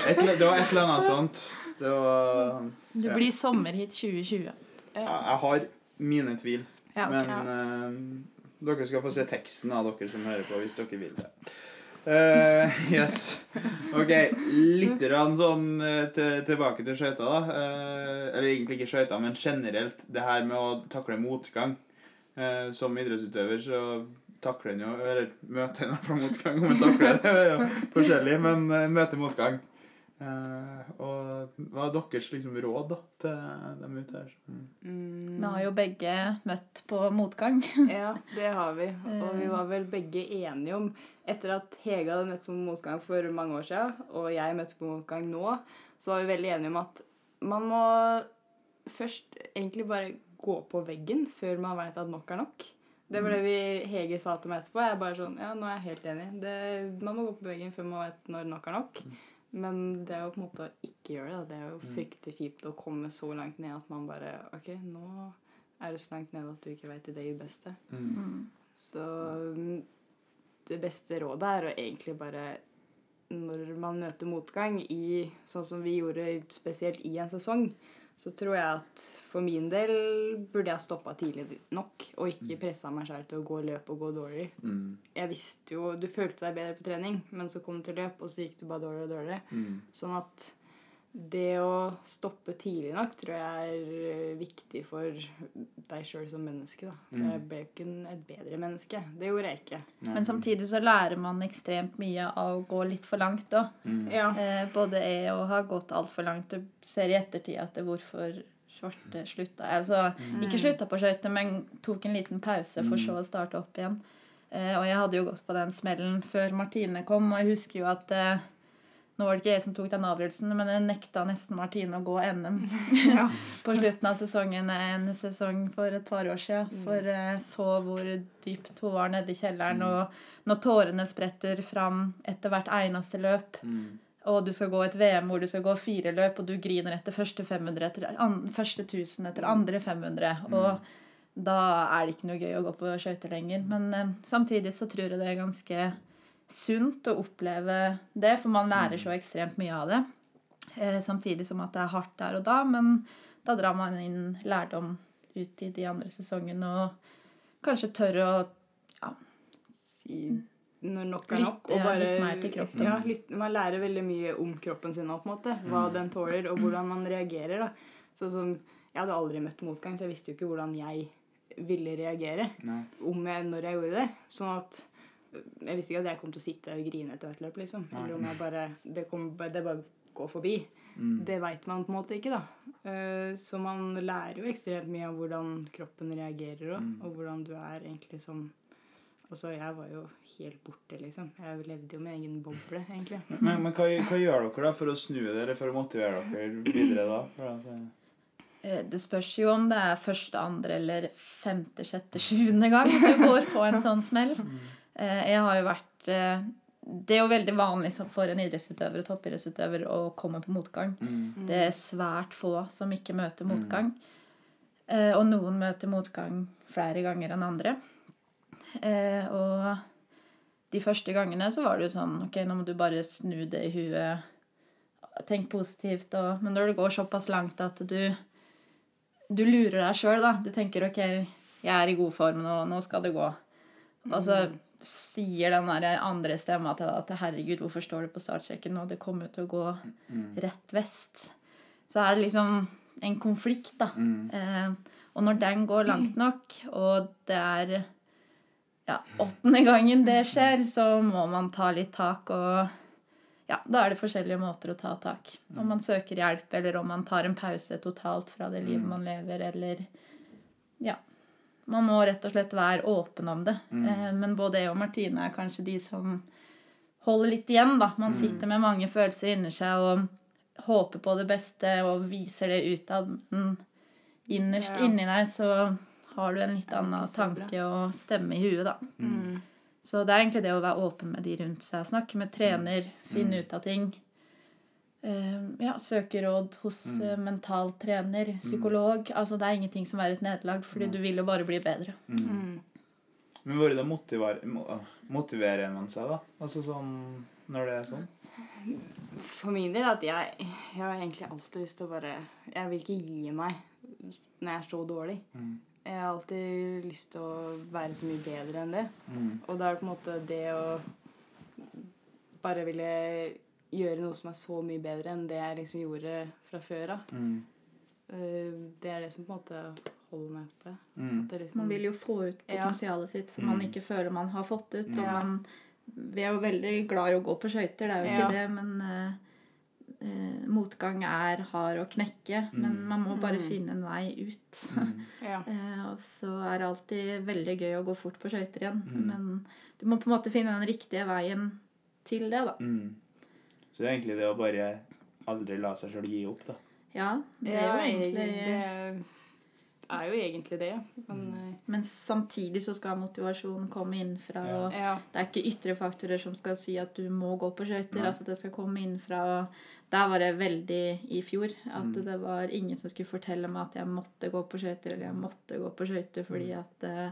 Et, det var et eller annet sånt. Det var Det blir sommerhit 2020. Jeg jeg har mine tvil. Ja, okay. Men eh, dere skal få se teksten av dere som hører på, hvis dere vil det. Uh, yes. Ok, litt sånn eh, til, tilbake til skøyta, da. Uh, eller egentlig ikke skøyta, men generelt det her med å takle motgang. Uh, som idrettsutøver så takler en jo Eller møter en motgang. Om en takler det, er jo forskjellig, men en møter motgang. Eh, og hva er deres liksom, råd da, til dem ute her? Mm. Mm. Vi har jo begge møtt på motgang. Ja, det har vi. Og vi var vel begge enige om Etter at Hege hadde møtt på motgang for mange år siden, og jeg møtte på motgang nå, så var vi veldig enige om at man må først egentlig bare gå på veggen før man veit at nok er nok. Det var det vi, Hege sa til meg etterpå. Jeg er bare sånn, ja, nå er jeg helt enig. Det, man må gå på veggen før man vet når nok er nok. Men det å på en måte ikke gjøre det. Det er jo fryktelig kjipt å komme så langt ned at man bare Ok, nå er du så langt ned at du ikke veit det beste. Mm. Så mm, det beste rådet er å egentlig bare Når man møter motgang i sånn som vi gjorde spesielt i en sesong, så tror jeg at for min del burde jeg stoppa tidlig nok og ikke pressa meg sjøl til å gå løp og gå dårlig. Mm. Jeg visste jo Du følte deg bedre på trening, men så kom du til løp, og så gikk du bare dårligere og dårligere. Mm. Sånn at det å stoppe tidlig nok tror jeg er eh, viktig for deg sjøl som menneske. Mm. Jeg ble jo ikke et bedre menneske. Det gjorde jeg ikke. Men samtidig så lærer man ekstremt mye av å gå litt for langt òg. Mm. Ja. Eh, både jeg og har gått altfor langt Du ser i ettertid at det hvorfor Svarte slutta Altså ikke slutta på skøyter, men tok en liten pause for så å starte opp igjen. Eh, og jeg hadde jo gått på den smellen før Martine kom, og jeg husker jo at eh, nå var det ikke jeg som tok den avgjørelsen, men jeg nekta nesten Martine å gå NM på slutten av sesongen en sesong for et par år siden. For jeg så hvor dypt hun var nede i kjelleren, og når tårene spretter fram etter hvert eneste løp, Mm. og du skal gå et VM hvor du skal gå fire løp, og du griner etter første 500, etter an, første 1000, etter andre 500, og da er det ikke noe gøy å gå på skøyter lenger. Men eh, samtidig så tror jeg det er ganske sunt å oppleve det, for man lærer så ekstremt mye av det. Eh, samtidig som at det er hardt der og da, men da drar man inn lærdom ut i de andre sesongene og kanskje tør å ja, si Når nok er nok. Lytte, og bare, litt mer til kroppen. Ja, man lærer veldig mye om kroppen sin på en måte. Hva den tåler, og hvordan man reagerer. da. Sånn som, Jeg hadde aldri møtt motgang, så jeg visste jo ikke hvordan jeg ville reagere Nei. om jeg, når jeg gjorde det. Sånn at Jeg visste ikke at jeg kom til å sitte og grine etter hvert løp, liksom. Eller om jeg bare Det, kom, det bare går forbi. Mm. Det veit man på en måte ikke, da. Eh, Så man lærer jo ekstremt mye av hvordan kroppen reagerer òg, Mm. og hvordan du er egentlig som Altså, jeg var jo helt borte, liksom. Jeg levde jo med egen boble, egentlig. Men, men hva, hva gjør dere da for å snu dere, for å motivere dere videre da? For at, eh, Eh, Det spørs jo om det er første, andre eller femte, sjette, sjuende gang du går på en sånn smell. Eh, Jeg har jo vært eh, Det er jo veldig vanlig for en idrettsutøver og toppidrettsutøver å komme på motgang. mm. Det er svært få som ikke møter motgang. Eh, Og noen møter motgang flere ganger enn andre. Eh, Og de første gangene så var det jo sånn Ok, nå må du bare snu det i huet. Tenk positivt. Og, men når det går såpass langt at du du lurer deg sjøl, da. Du tenker OK, jeg er i god form nå, nå skal det gå. Altså, så sier den andre stemma til deg at herregud, hvorfor står du på startstreken nå? Det kommer til å gå rett vest. Så er det liksom en konflikt, da. Mm. Eh, og når den går langt nok, og det er ja, åttende gangen det skjer, så må man ta litt tak og ja, da er det forskjellige måter å ta tak. Om man søker hjelp, eller om man tar en pause totalt fra det livet man lever, eller Ja. Man må rett og slett være åpen om det. Eh, men både jeg og Martine er kanskje de som holder litt igjen, da. Man sitter med mange følelser inni seg og håper på det beste og viser det utad. Men innerst Ja. inni deg så har du en litt annen tanke og stemme i huet, da. Mm. Så det er egentlig det å være åpen med de rundt seg. Snakke med trener, finne ut av ting. Eh, ja, søke råd hos eh, mental trener, psykolog. Altså det er ingenting som er et nederlag, fordi du vil jo bare bli bedre. Mm. Men hvordan motiver, mo- motiverer man seg, da? Altså sånn når det er sånn? For min del at jeg, jeg har egentlig alltid lyst til å bare Jeg vil ikke gi meg når jeg er så dårlig. Mm. Jeg har alltid lyst til å være så mye bedre enn det. Mm. Og da er det på en måte det å bare ville gjøre noe som er så mye bedre enn det jeg liksom gjorde fra før av. Mm. Eh, Det er det som på en måte holder meg oppe. Mm. At det liksom, Man vil jo få ut Ja. potensialet sitt som Mm. man ikke føler man har fått ut. Og Ja. man, vi er jo veldig glad i å gå på skøyter, det er jo ikke Ja. det, men eh, eh, motgang er hard å knekke. Men man må bare Mm. finne en vei ut. Mm. ja. Eh, og så er det alltid veldig gøy å gå fort på skøyter igjen. Mm. Men du må på en måte finne den riktige veien til det, da. Mm. Så det er egentlig det å bare aldri la seg sjøl gi opp, da. Ja, det er jo egentlig Det er jo egentlig det. Men Men samtidig så skal motivasjonen komme innenfra. Ja. og eh, ja. Det er ikke ytre faktorer som skal si at du må gå på skøyter. Altså det skal komme innenfra. og Der var det veldig i fjor. At Mm. det var ingen som skulle fortelle meg at jeg måtte gå på skøyter, eller jeg måtte gå på skøyter fordi Mm. at eh,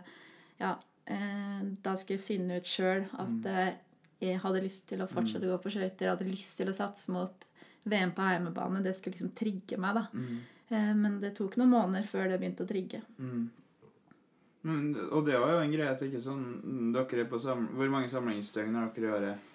Ja. eh, Da skulle jeg finne ut sjøl at Mm. Eh, jeg hadde lyst til å fortsette å gå på skøyter. Jeg hadde lyst til å satse mot VM på hjemmebane. Det skulle liksom trigge meg, da. Mm. Eh, Men det tok noen måneder før det begynte å trigge. Mm. Men, og det var jo en greie at det ikke sånn dere er på sam Hvor mange samlingsdøgn har dere i året?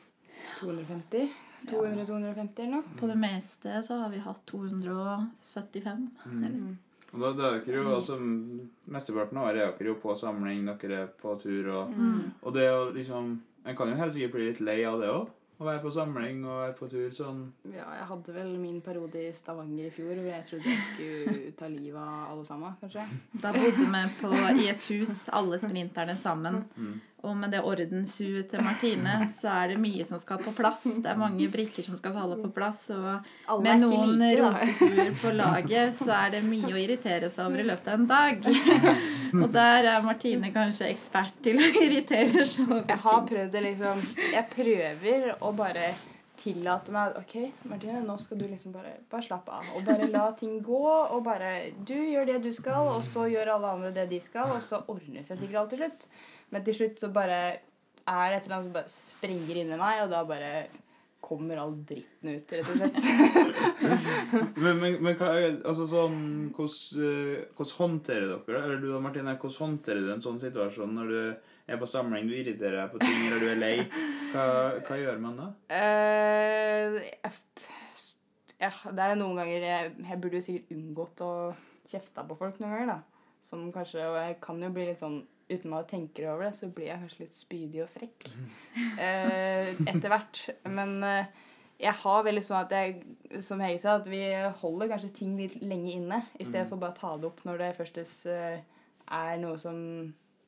250? 200-250 eller noe? På det meste så har vi hatt 275. Mm. Og da, da er dere jo altså Mesteparten av året er dere jo på samling, dere er på tur, og, Mm. og det å liksom En kan jo helt sikkert bli litt lei av det òg. Å være på samling og være på tur sånn Ja, jeg hadde vel min periode i Stavanger i fjor hvor jeg trodde jeg skulle ta livet av alle sammen, kanskje. Da bodde vi på, i et hus, alle sprinterne sammen. Mm. Og med det ordenshuet til Martine, så er det mye som skal på plass. Det er mange brikker som skal falle på plass. Og med noen like, på laget, så er det mye å irritere seg over i løpet av en dag. Og der er Martine kanskje ekspert til å irritere seg over Jeg har prøvd det liksom Jeg prøver å bare tillate meg OK, Martine, nå skal du liksom bare Bare slappe av. Og bare la ting gå. Og bare Du gjør det du skal, og så gjør alle andre det de skal, og så ordner det seg sikkert alt til slutt. Men til slutt så bare er det et eller annet som bare sprenger inni meg, og da bare kommer all dritten ut, rett og slett. Men, men, men hva er altså sånn Hvordan eh, hvordan håndterer dere det? Eller du da, Martine, hvordan håndterer du en sånn situasjon når du er på samling, du irriterer deg på ting, eller du er lei? Hva, hva gjør man da? Uh, ja, det er noen ganger jeg, jeg burde jo sikkert unngått å kjefte på folk noen ganger, da. Som kanskje Og jeg kan jo bli litt sånn Uten jeg tenker over det, så blir jeg kanskje litt spydig og frekk. Eh, etter hvert. Men eh, jeg har veldig sånn at jeg, som Hege sa, at vi holder kanskje ting litt lenge inne. I stedet for bare å ta det opp når det førstes eh, er noe som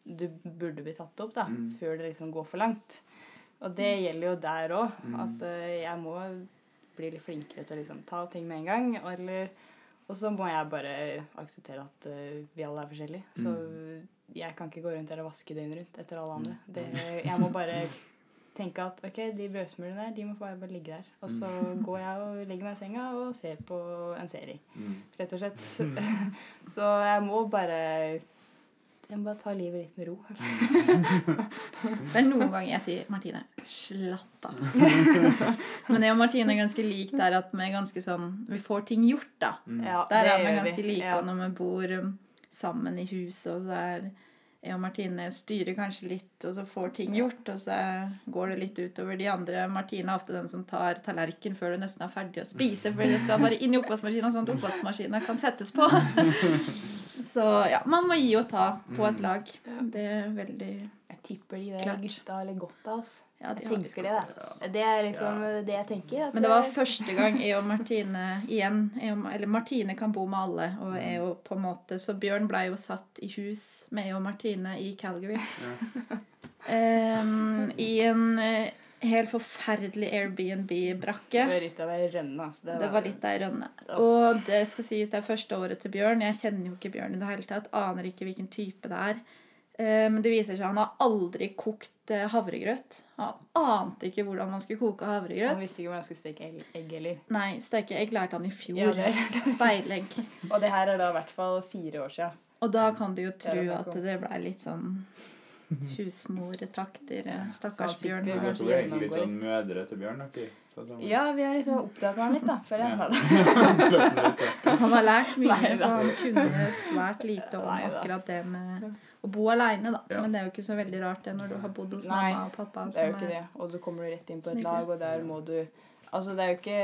du burde bli tatt opp, da. Mm. Før det liksom går for langt. Og det gjelder jo der òg. Mm. At eh, jeg må bli litt flinkere til å liksom ta ting med en gang. Eller, og så må jeg bare akseptere at eh, vi alle er forskjellige. Så jeg kan ikke gå rundt her og vaske døgnet rundt etter alle andre. Det, jeg må bare tenke at ok, de brødsmulene der, de må bare bare ligge der. Og så går jeg og legger meg i senga og ser på en serie. Mm. Rett og slett. så jeg må bare Jeg må bare ta livet litt med ro. Det er noen ganger jeg sier 'Martine, slapp av'. Men jeg og Martine er ganske lik der at vi er ganske sånn Vi får ting gjort, da. Mm. Ja, Der er vi ganske like. Ja. Og når vi bor um, sammen i huset, og så er jeg og Martine styrer kanskje litt, og så får ting gjort, og så går det litt utover de andre. Martine er ofte den som tar tallerken før du nesten er ferdig å spise, fordi det skal bare inn i oppvaskmaskinen, sånn at oppvaskmaskina kan settes på. Så ja, man må gi og ta på et lag. Det er veldig tipper de der Klart. gutta har litt godt av oss. Ja, de jeg tenker det, da. Det er liksom det jeg tenker. At Men det var første gang jeg og Martine igjen jeg og, Eller Martine kan bo med alle, og jeg og på en måte Så Bjørn ble jo satt i hus med jeg og Martine i Calgary. Em, I en eh, helt forferdelig Airbnb-brakke. Det var litt av ei rønne. Altså. Det var litt av ei rønne. Og det skal sies det er første året til Bjørn. Jeg kjenner jo ikke Bjørn i det hele tatt. Aner ikke hvilken type det er. Eh, Men det viser seg at han har aldri kokt eh, havregrøt. Han ante ikke hvordan man skulle koke havregrøt. Han visste ikke hvordan han skulle steke egg, egg heller. Nei, steke egg lærte han i fjor. Ja, det lærte Speilegg. Og det her er da i hvert fall fire år siden. Og da kan du jo tro det at det ble litt sånn husmortakter. eh, Stakkars Så Bjørn. Det er egentlig litt sånn mødre til Bjørn? samling. Ja, vi har liksom oppdaget han litt, da, føler jeg. Ja. Han har lært mye, Nei for han kunne svært lite om Nei akkurat det med å bo aleine, da. Ja. Men det er jo ikke så veldig rart det når du har bodd hos Nei, mamma og pappa. Det er jo ikke det. Og du kommer du rett inn på et lag, og der må du Altså, det er jo ikke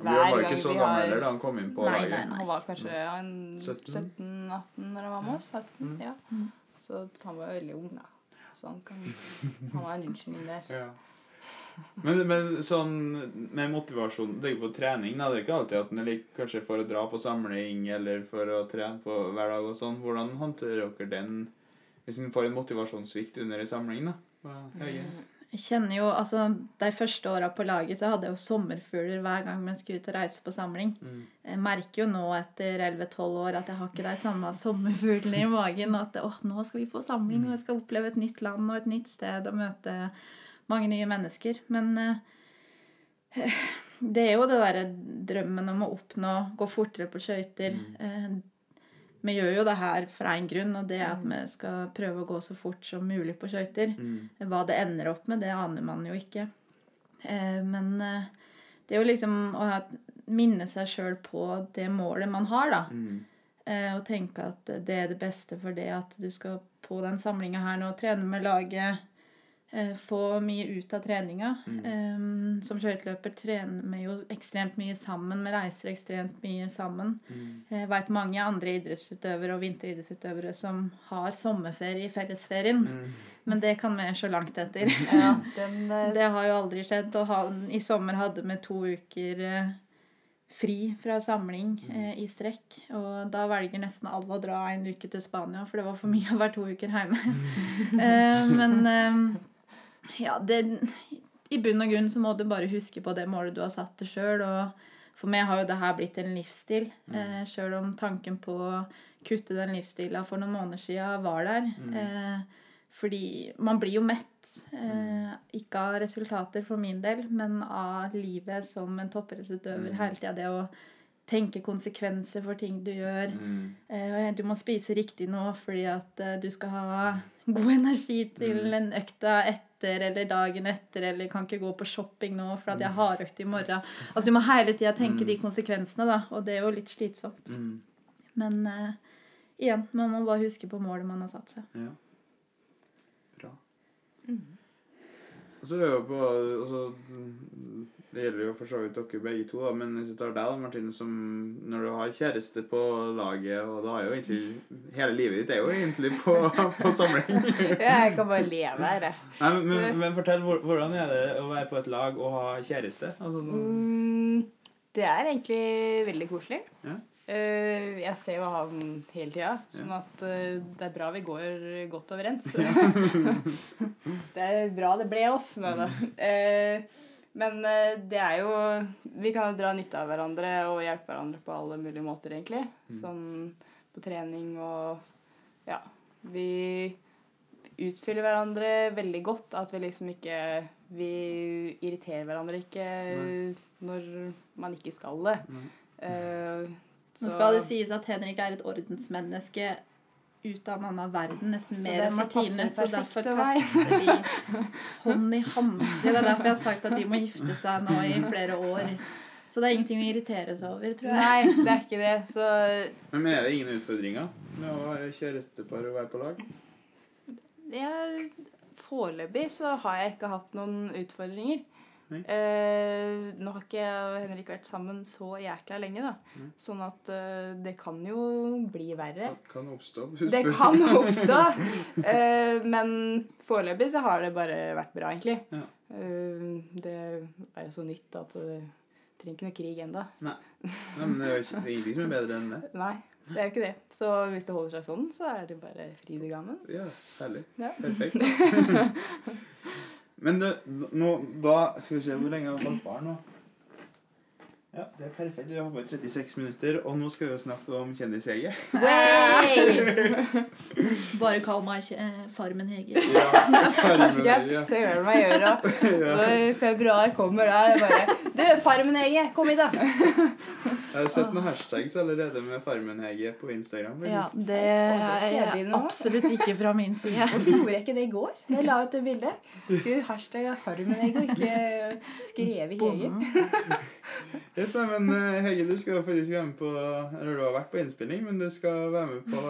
hver gang vi har hver var ikke så vi gammel har heller da han kom inn på Nei, laget. nei, nei. Han var kanskje ja, 17? 17-18 når han var med oss. 17, Mm. ja. Så han var jo veldig ung, da. Så han kan Han var en unnskyldning der. Ja. Men, men sånn med motivasjon Det er jo på trening. Da. Det er ikke alltid at en er like kanskje for å dra på samling eller for å trene på hver dag og sånn. Hvordan håndterer dere den hvis en får en motivasjonssvikt under en samling? da? Hva- Jeg kjenner jo, altså De første åra på laget så hadde jeg jo sommerfugler hver gang vi skulle ut og reise på samling. Mm. Jeg merker jo nå etter 11-12 år at jeg har ikke de samme sommerfuglene i magen. At åh, nå skal vi på samling, og jeg skal oppleve et nytt land og et nytt sted og møte mange nye mennesker. Men eh, det er jo det derre drømmen om å oppnå, gå fortere på skøyter. Eh, vi gjør jo det her for én grunn, og det er at vi skal prøve å gå så fort som mulig på skøyter. Mm. Hva det ender opp med, det aner man jo ikke. Eh, men eh, det er jo liksom å minne seg sjøl på det målet man har, da. Mm. Eh, og tenke at det er det beste for det at du skal på den samlinga her nå, trene med laget. Eh, få mye ut av treninga. Eh, som skøyteløper trener vi jo ekstremt mye sammen. Vi reiser ekstremt mye sammen. Jeg veit mange andre idrettsutøvere og vinteridrettsutøvere som har sommerferie i fellesferien. Men det kan vi se langt etter. Ja, den, eh, Det har jo aldri skjedd. Og han I sommer hadde vi to uker eh, fri fra samling eh, i strekk. Og da velger nesten alle å dra en uke til Spania, for det var for mye å være to uker hjemme. eh, men eh, ja, det I bunn og grunn så må du bare huske på det målet du har satt deg sjøl. Og for meg har jo det her blitt en livsstil. Eh, sjøl om tanken på å kutte den livsstilen for noen måneder siden var der. Eh, fordi man blir jo mett. Eh, ikke av resultater for min del, men av livet som en toppidrettsutøver. Hele tida det å tenke konsekvenser for ting du gjør. Eh, du må spise riktig nå fordi at eh, du skal ha god energi til en økta etter eller dagen etter, eller kan ikke gå på shopping nå for at jeg har økt i morgen. Altså Du må hele tida tenke de konsekvensene, da, og det er jo litt slitsomt. Men uh, igjen, man må bare huske på målet man har satt seg. Ja. Bra. Og så er jo på altså, Det gjelder jo for så vidt dere begge to, da, men hvis du tar deg, da, Martine, som når du har kjæreste på laget, og da er jo egentlig Hele livet ditt er jo egentlig på, på samling. jeg kan bare leve her, jeg. Nei, men, men, men fortell, hvordan er det å være på et lag og ha kjæreste? Altså, Mm, det er egentlig veldig koselig. Ja. Eh, jeg ser jo han hele tida, sånn at uh, det er bra vi går godt overens. det er bra det ble oss. Nei da. Uh, men eh, det er jo Vi kan jo dra nytte av hverandre og hjelpe hverandre på alle mulige måter, egentlig. Sånn på trening og Ja. Vi utfyller hverandre veldig godt. At vi liksom ikke Vi irriterer hverandre ikke når man ikke skal det. Eh, Nå skal det sies at Henrik er et ordensmenneske ut av en annen verden, nesten Så mer enn Martine. Så derfor passer vi hånd i hanske. Det er derfor jeg har sagt at de må gifte seg nå i flere år. Så det er ingenting å irritere seg over, tror jeg. Nei, det er ikke det. Så Men, men er det ingen utfordringer med å være kjærestepar og være på lag? jeg, foreløpig så har jeg ikke hatt noen utfordringer. Eh, nå har ikke jeg og Henrik vært sammen så jækla lenge, da. Mm. Sånn at eh, det kan jo bli verre. Det kan oppstå. Det kan oppstå. Eh, men foreløpig så har det bare vært bra, egentlig. Ja. Eh, det er jo så nytt at det trenger ikke noe krig ennå. Nei, men det er, jo ingenting som er bedre enn det. Nei, det er jo ikke det. Så hvis det holder seg sånn, så er det bare fryd i gangen. Ja, herlig. Ja. Perfekt. Men det, nå, da skal vi se hvor lenge jeg har holdt her nå. Ja, det er perfekt. Vi har bare 36 minutter, og nå skal vi jo snakke om kjendis-Hege. Bare kall meg eh, Farmen Hege. Ja, Farmen, ja. jeg søren meg gjøre når februar kommer? Da er bare Du, Farmen Hege, kom hit, da! Jeg har sett noen hashtags allerede med Farmen-Hege på Instagram. Ja, det det er absolutt ikke fra min side. Hvorfor gjorde jeg ikke det i går? Jeg la ut det bildet. Skulle hashtagge Farmen Hege og ikke skrevet Hege. Yes, men eh, Hege, du skal faktisk være med på Eller du har vært på innspilling, men du skal være med på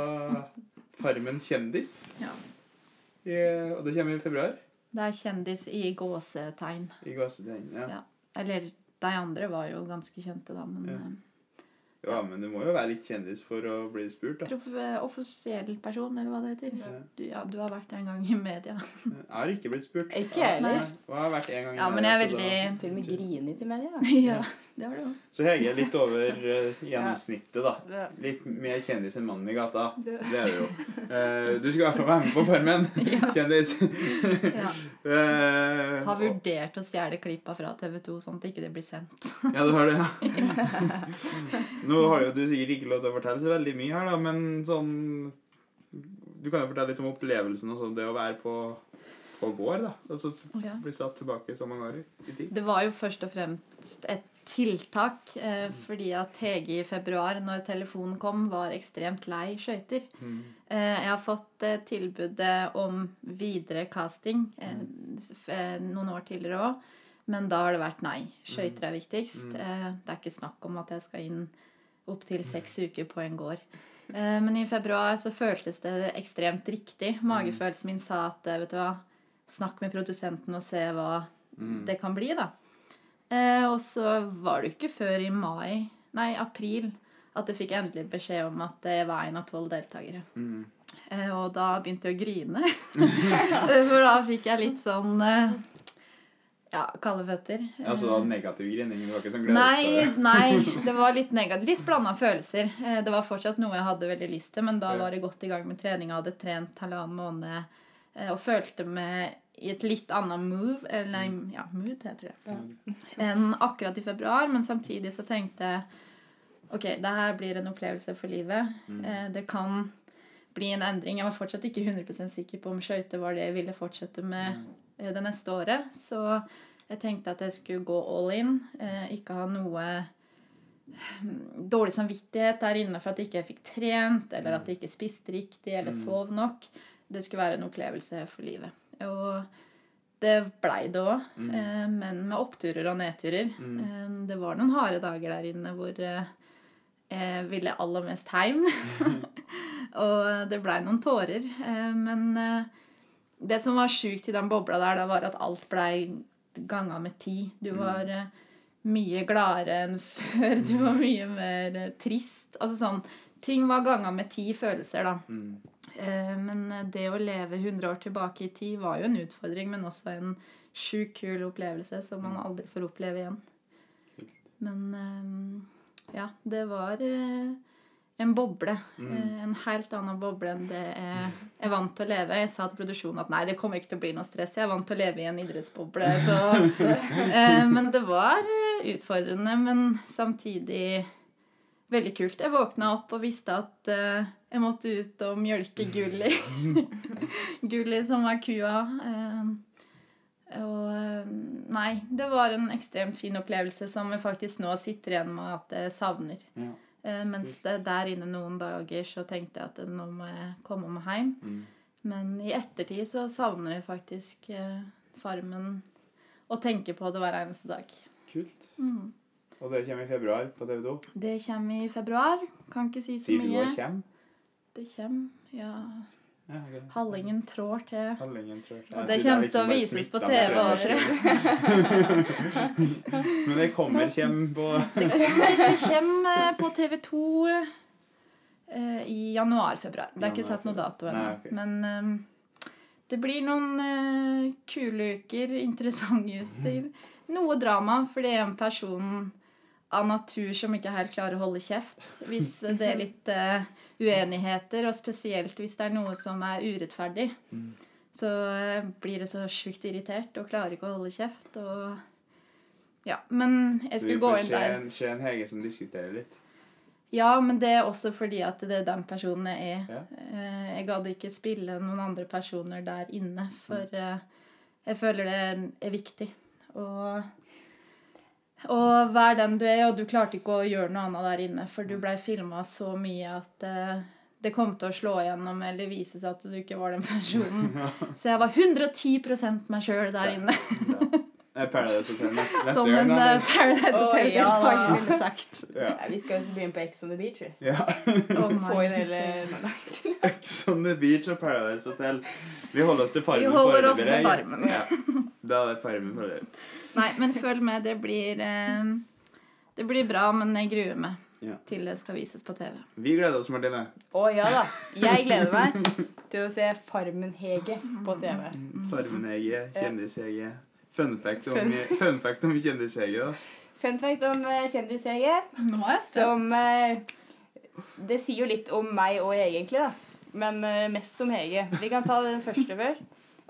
Farmen kjendis. Ja. I, og det kommer i februar. Det er kjendis i gåsetegn. I gåsetegn. Ja. Ja. Eller de andre var jo ganske kjente, da, men Ja. Eh, ja, men du må jo være litt kjendis for å bli spurt, da. proff, offisiell person, eller hva det heter. Ja. Du, ja, du har vært en gang i media. Jeg har ikke blitt spurt. Ikke jeg heller. Jeg har vært en gang i Ja, men jeg er veldig... da- Til og med grinet til media. Ja, det var det jo. Så Hege er litt over uh, gjennomsnittet, da. Litt mer kjendis enn mannen i gata. Det- Det er du jo. Uh, du skal i hvert fall være med på Farmen. Kjendis. Ja. Eh, Har vurdert å stjele klippa fra TV 2, sånn at det ikke blir sendt. Ja, du har det, ja. Nå har jo du sikkert ikke lov til å fortelle så veldig mye her, da, men sånn Du kan jo fortelle litt om opplevelsen og sånn, det å være på, på gård, da. Altså okay. bli satt tilbake så mange år i tid. Det var jo først og fremst et tiltak, eh, fordi at Hege i februar, når telefonen kom, var ekstremt lei skøyter. Mm. Eh, jeg har fått eh, tilbudet om videre casting eh, eh, noen år tidligere òg, men da har det vært nei. Skøyter er viktigst. Mm. det er ikke snakk om at jeg skal inn opptil seks uker på en gård. Eh, men i februar så føltes det ekstremt riktig. Magefølelsen min sa at eh, vet du hva, snakk med produsenten og se hva Mm. det kan bli, da. Eh, og så var det jo ikke før i mai, nei, april, at jeg fikk endelig beskjed om at jeg var en av tolv deltakere. Mm. Og da begynte jeg å grine. For da fikk jeg litt sånn ja, kalde føtter. Altså da negativ grining? Det var ikke sånn Nei, gledelse? nei, det var litt negativt. Litt blanda følelser. Eh, Det var fortsatt noe jeg hadde veldig lyst til, men da var jeg godt i gang med trening. Jeg hadde trent halvannen måned eh, og følte meg i et litt annet move, eller ja, mood heter det, enn akkurat i februar. Men samtidig så tenkte jeg ok, det her blir en opplevelse for livet. Mm. Det kan bli en endring. Jeg var fortsatt ikke 100 sikker på om skøyter var det jeg ville fortsette med eh, det neste året. Så jeg tenkte at jeg skulle gå all in. Eh, ikke ha noe mm, dårlig samvittighet der inne for at jeg ikke fikk trent, eller at jeg ikke spiste riktig eller sov nok. Det skulle være en opplevelse for livet. Og det blei det òg, mm. men med oppturer og nedturer. Mm. det var noen harde dager der inne hvor eh, jeg ville aller mest hjem. og det blei noen tårer. Eh, men eh, det som var sjukt i den bobla der, det var at alt blei ganga med ti. Du var mm. mye gladere enn før. Du var mye mer eh, trist. Altså sånn Ting var ganga med ti følelser, da. Mm. Eh, men det å leve 100 år tilbake i tid var jo en utfordring, men også en sjukt kul opplevelse som man aldri får oppleve igjen. Men ja, det var en boble. Mm. en helt annen boble enn det jeg er vant til å leve. Jeg sa til produksjonen at nei, det kommer ikke til å bli noe stress. Jeg er vant til å leve i en idrettsboble. Så, eh, men det var eh, utfordrende, men samtidig veldig kult. Jeg våkna opp og visste at eh, jeg måtte ut og mjølke Gulli. Gulli som var kua. Eh, og eh, nei, det var en ekstremt fin opplevelse som jeg faktisk nå sitter igjen med at jeg savner. Ja. Eh, mens det der inne noen dager så tenkte jeg at nå må jeg komme meg hjem. Mm. Men i ettertid så savner jeg faktisk eh, Farmen og tenker på det hver eneste dag. Kult. Mm. Og det kommer i februar på TV 2. Det kommer i februar. Kan ikke si så mye. Sier du mye. og kommer? Det kommer, ja Ja, ok. Hallingen trår til. Hallingen, trår til. Og det kommer til å vises liksom på TV òg, tror jeg. Men det kommer, kjem på Det kommer, det kommer eh, på TV2 eh, i januar-februar. Det er ikke satt noe dato ennå. Okay. Men eh, det blir noen eh, kule uker, interessante uker. Noe drama, for det er en person av natur som ikke helt klarer å holde kjeft. Hvis det er litt uh, uenigheter, og spesielt hvis det er noe som er urettferdig. Mm. Så uh, blir det så sjukt irritert og klarer ikke å holde kjeft. Og ja, Men jeg skulle gå får inn der. en, se en Hege som diskuterer litt. Ja, men det er også fordi at det er den personen jeg er. Ja. Eh, Jeg gadd ikke spille noen andre personer der inne, for jeg føler det er viktig. Og, og vær den du er, og du klarte ikke å gjøre noe annet der inne, for Mm. du blei filma så mye at uh, det kom til å slå igjennom eller vise seg at du ikke var den personen. Så jeg var 110 meg sjøl der inne. Ja. Eh, Paradise Hotel neste, neste Som en eh. Paradise Hotel-deltaker da. ville sagt. Ja. Nei, vi skal jo begynne på Ex on the Beach. vi. ja. Å Få inn hele Ex on the Beach og Paradise Hotel. Vi holder oss til Farmen. Vi holder oss til Farmen. Ja. Da er Farmen foreløpig. Nei, men følg med. Det blir eh, Det blir bra, men jeg gruer meg Ja. til det skal vises på TV. Vi gleder oss, Martine. Å ja da. Jeg gleder meg til å se Farmen-Hege på TV. Farmen-Hege, Kjendis-Hege. Fun fact om, Fun- fact om Kjendis-Hege, da. Fun fact om eh, Kjendis-Hege. Nå er jeg Som eh, Det sier jo litt om meg og Hege, egentlig, da. Men eh, mest om Hege. Vi kan ta den første før.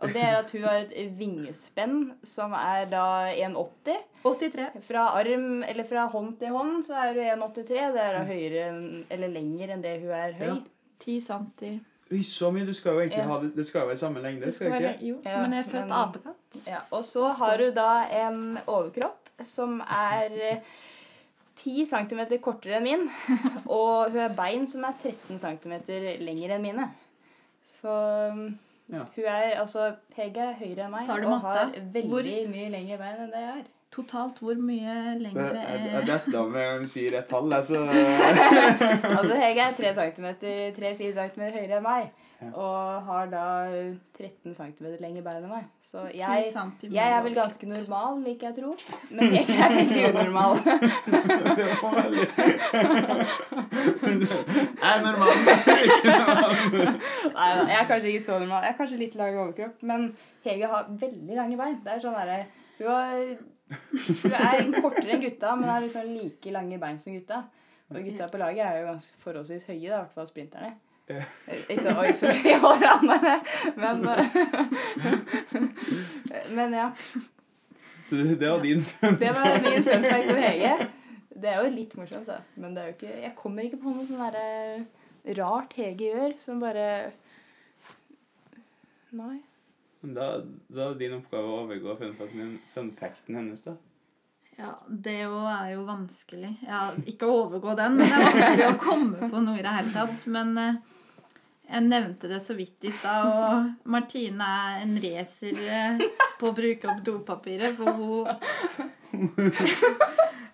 Og det er at hun har et vingespenn som er da 1,80. 83. Fra arm, eller fra hånd til hånd så er hun 1,83. Det er da høyere enn- eller lenger enn det hun er høy. Ja. 10 centi. Oi, så mye. Du skal jo egentlig Ja. ha det, det skal jo være samme lengde, skal skal det være, ikke? jo, Ja, men jeg er født apekatt. Ja, og så har hun da en overkropp som er eh, 10 cm kortere enn min. Og hun har bein som er 13 cm lengre enn mine. Så um, Ja. hun er altså Hege er høyere enn meg Tar du og matte? har veldig Hvor- mye lengre bein enn det jeg har. Totalt hvor mye Det, lengre er, er dette om hun sier et tall, altså Altså Hege er 3 cm, 3-4 cm høyere enn meg. Ja. Og har da 13 cm lengre bein enn meg. Så jeg, jeg er vel ganske normal, liker jeg å tro. Men jeg er veldig unormal. Jeg er normal. Ikke normal. Nei, da, jeg er kanskje ikke så normal. Jeg er kanskje litt lang overkropp. Men Hege har veldig lange bein. Det er sånn derre Hun, var, hun er kortere enn gutta, men har liksom like lange bein som gutta. Og gutta på laget er jo ganske forholdsvis høye, i hvert fall sprinterne. Eh, Ikke så oi, så han med, men eh, Men ja. Så det var din. Det var min fun fact om Hege. Det er jo litt morsomt, da. Men det er jo ikke, jeg kommer ikke på noe sånn derre rart Hege gjør, som bare Nei. Da, da er din oppgave å overgå funfacten hennes, da. Ja, det er jo vanskelig. Ja, ikke å overgå den, men det er vanskelig å komme på noe i det hele tatt. Men eh, jeg nevnte det så vidt i stad, og Martine er en racer eh, på å bruke opp dopapiret, for hun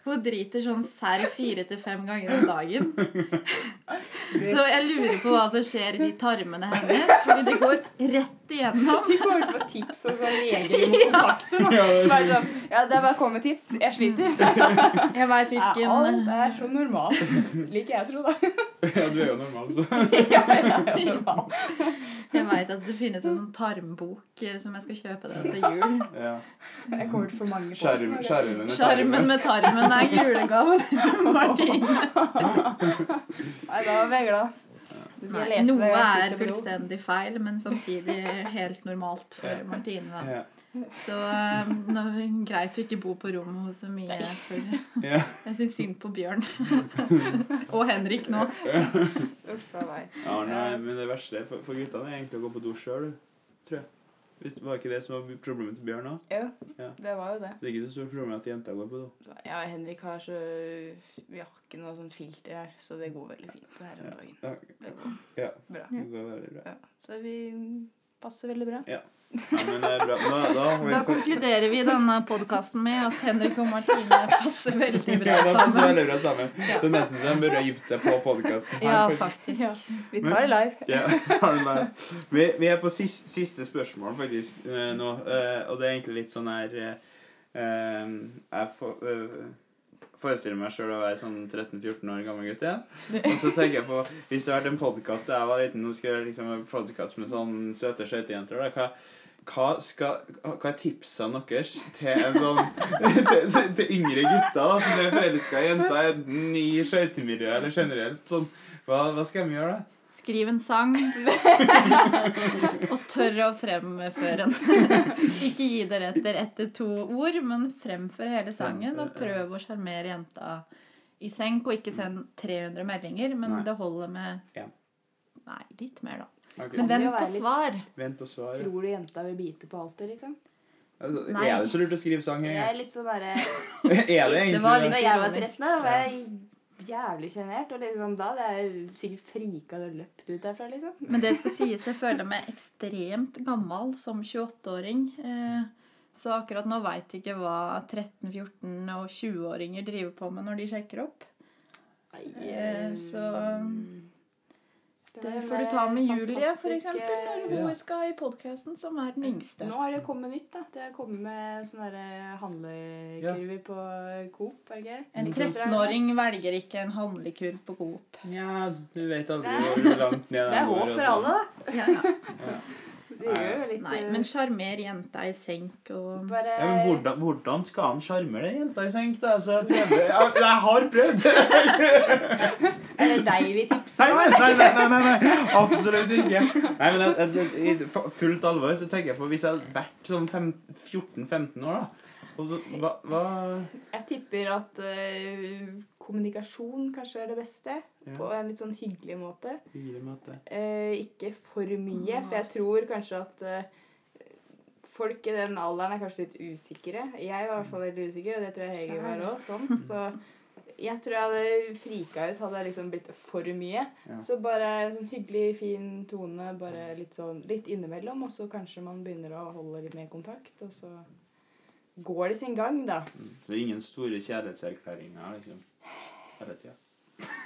Hun driter sånn serr fire til fem ganger om dagen. Så jeg lurer på hva som skjer i de tarmene hennes, fordi det går rett igjennom. Vi kommer til å få tips og sånn leger må kontakte. da. Bare sånn, ja, det er bare å komme med tips. Jeg sliter. Jeg veit Ja, hvilken alt er så normalt. Liker jeg å tro, da. Ja, du er jo normal, så. Ja, jeg er normal. Jeg veit at det finnes en sånn tarmbok eh, som jeg skal kjøpe deg til jul. Ja. Jeg kommer til å få mange posten. skjermen med Sjarmen med tarmen er julegave til Martine. Nei, da var jeg glad. Nei, noe jeg er fullstendig feil, men samtidig helt normalt for Martine. Da. Ja. Så eh, er greit å ikke bo på rommet hos så mye. For Ja. jeg syns synd på Bjørn. Og Henrik nå. Uff a meg. ja, nei, men det verste for, for guttene er egentlig å gå på do sjøl, tror jeg. Var ikke det som var problemet til Bjørn òg? Ja, Ja. det var jo det. Det er ikke så stort problem at jenta går på do. Ja, Henrik har så Vi har ikke noe sånn filter her, så det går veldig fint her om dagen. Ja, Det går ja, bra. det går veldig bra. Ja. Så vi passer veldig bra. Ja, men det er bra. Da, da Da konkluderer vi denne podkasten med at Henrik og Martine passer veldig bra Ja, da passer sammen. veldig bra sammen. Så nesten så de burde gifte seg på podkasten. Ja, faktisk. Ja. Vi tar det live. Ja, tar det live. Vi, vi er på siste, siste spørsmål faktisk eh, nå, eh, og det er egentlig litt sånn her eh, Jeg eh, forestiller meg sjøl å være sånn 13-14 år gammel gutt igjen. Og så tenker jeg på Hvis det hadde vært en podkast da jeg var liten, og skulle liksom en podkast med sånn søte skøytejenter hva, hva, skal, hva er tipsene deres til sånn til, til yngre gutter da, som er forelska i jenter i et ny skøytemiljø, eller generelt sånn hva, hva skal de gjøre da? Skriv en sang. Og tør å fremføre den. Ikke gi dere etter etter to ord, men fremfør hele sangen. Og prøv å sjarmere jenta i senk. Og ikke send 300 meldinger, men Nei. det holder med Nei, litt mer, da. Okay. Men vent på svar. Vent på svar. ja. Tror du jenta vil bite på alt det, liksom? Altså, Nei. er det så lurt å skrive sang? Jeg Er er litt sånn derre det egentlig Det var litt- Da jeg var 13, da var jeg jævlig sjenert. Og liksom da hadde jeg sikkert frika og løpt ut derfra, liksom. Men det skal sies, jeg føler meg ekstremt gammel som 28-åring. Eh, Så akkurat nå veit jeg ikke hva 13-, 14- og 20-åringer driver på med når de sjekker opp. Eh, Så det får du ta med Julie, for eksempel, når hun Ja. skal i podkasten, som er den yngste. Nå har det kommet nytt, da. Det har kommet med sånne handlekurver ja. på Coop, er det ikke? En 13-åring velger ikke en handlekurv på Coop. Nja, du vet aldri Det- hvor langt ned Det er håp for sånn. alle, da. Ja, ja. Det gjør jo litt Nei, eh, men sjarmer jenta i senk og bare Ja, men hvordan, hvordan skal han sjarmere jenta i senk? da? Altså, jeg, jeg, jeg har prøvd! Er det deg vi tipser Nei, om? nei, nei, nei, nei, nei, absolutt ikke. Nei, men jeg, jeg, I fullt alvor så tenker jeg på hvis jeg hadde vært sånn 14-15 år, da hva, hva Jeg tipper at uh, kommunikasjon kanskje er det beste. På en litt sånn hyggelig måte. hyggelig måte. Uh, ikke for mye, for jeg tror kanskje at uh, folk i den alderen er kanskje litt usikre. Jeg var i hvert fall veldig usikker, og det tror jeg Hege var òg. Sånn. Så jeg tror jeg hadde frika ut hadde jeg liksom blitt for mye. Ja. Så bare en sånn hyggelig, fin tone, bare litt sånn litt innimellom, og så kanskje man begynner å holde litt mer kontakt, og så går det sin gang, da. Mm. Så ingen store kjærlighetserklæringer, liksom. Hele tida.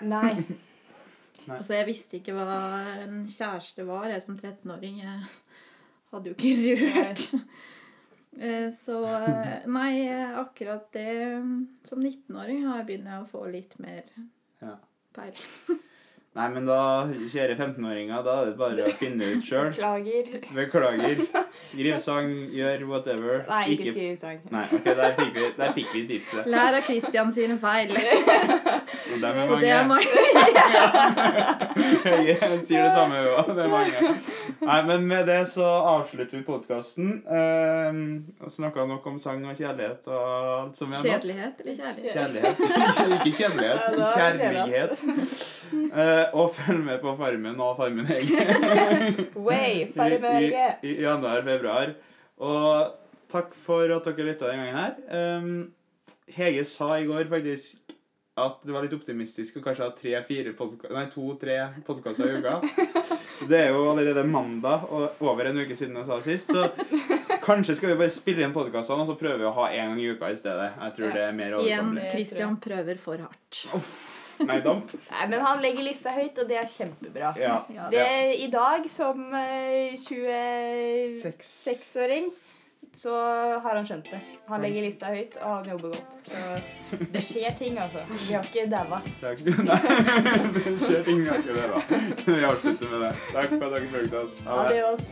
Nei. Nei. Altså, jeg visste ikke hva en kjæreste var, jeg som 13-åring. Jeg hadde jo ikke rørt. Eh, Så eh, nei, akkurat det Som 19-åring har jeg å få litt mer Ja. Nei, men da, kjære 15-åringer, da er det bare å finne ut sjøl. Beklager. Beklager. Skriv sang, gjør whatever. Nei, ikke skriv sang. Nei, ok, der fikk vi, der fikk vi tipset. Lær av Christian sine feil. Og dem er Og det er mange. mange. Jeg sier det samme òg. Det er mange. Nei, men med det så avslutter vi podkasten. Uh, Snakka nok om sang og kjærlighet og alt som er nå. Kjedelighet eller kjærlighet? Kjærlighet. Ikke kjærlighet, da er kjærlighet. Eh, og følg med på Farmen og Farmen Hege Way, Farmen Hege. I, i, i januar-februar. Og takk for at dere lytta den gangen her. Um, Hege sa i går faktisk at det var litt optimistisk å kanskje ha tre-fire podka- Nei, to-tre podkaster i uka. Det er jo allerede mandag og over en uke siden jeg sa sist, så kanskje skal vi bare spille inn podkastene og så prøve vi å ha én gang i uka i stedet. Jeg tror det er mer Igjen, overkommelig. Christian prøver for hardt. Nei, damp. Nei, men han legger lista høyt, og det er kjempebra. Ja. Ja. Det, I dag, som eh, 26-åring, så har han skjønt det. Han legger lista høyt, og han jobber godt. Så det skjer ting, altså. Vi har ikke daua. Takk. Nei, det skjer ting. Vi har ikke det, da. Vi avslutter med det. Takk for at dere fulgte oss. Ha det. Adios.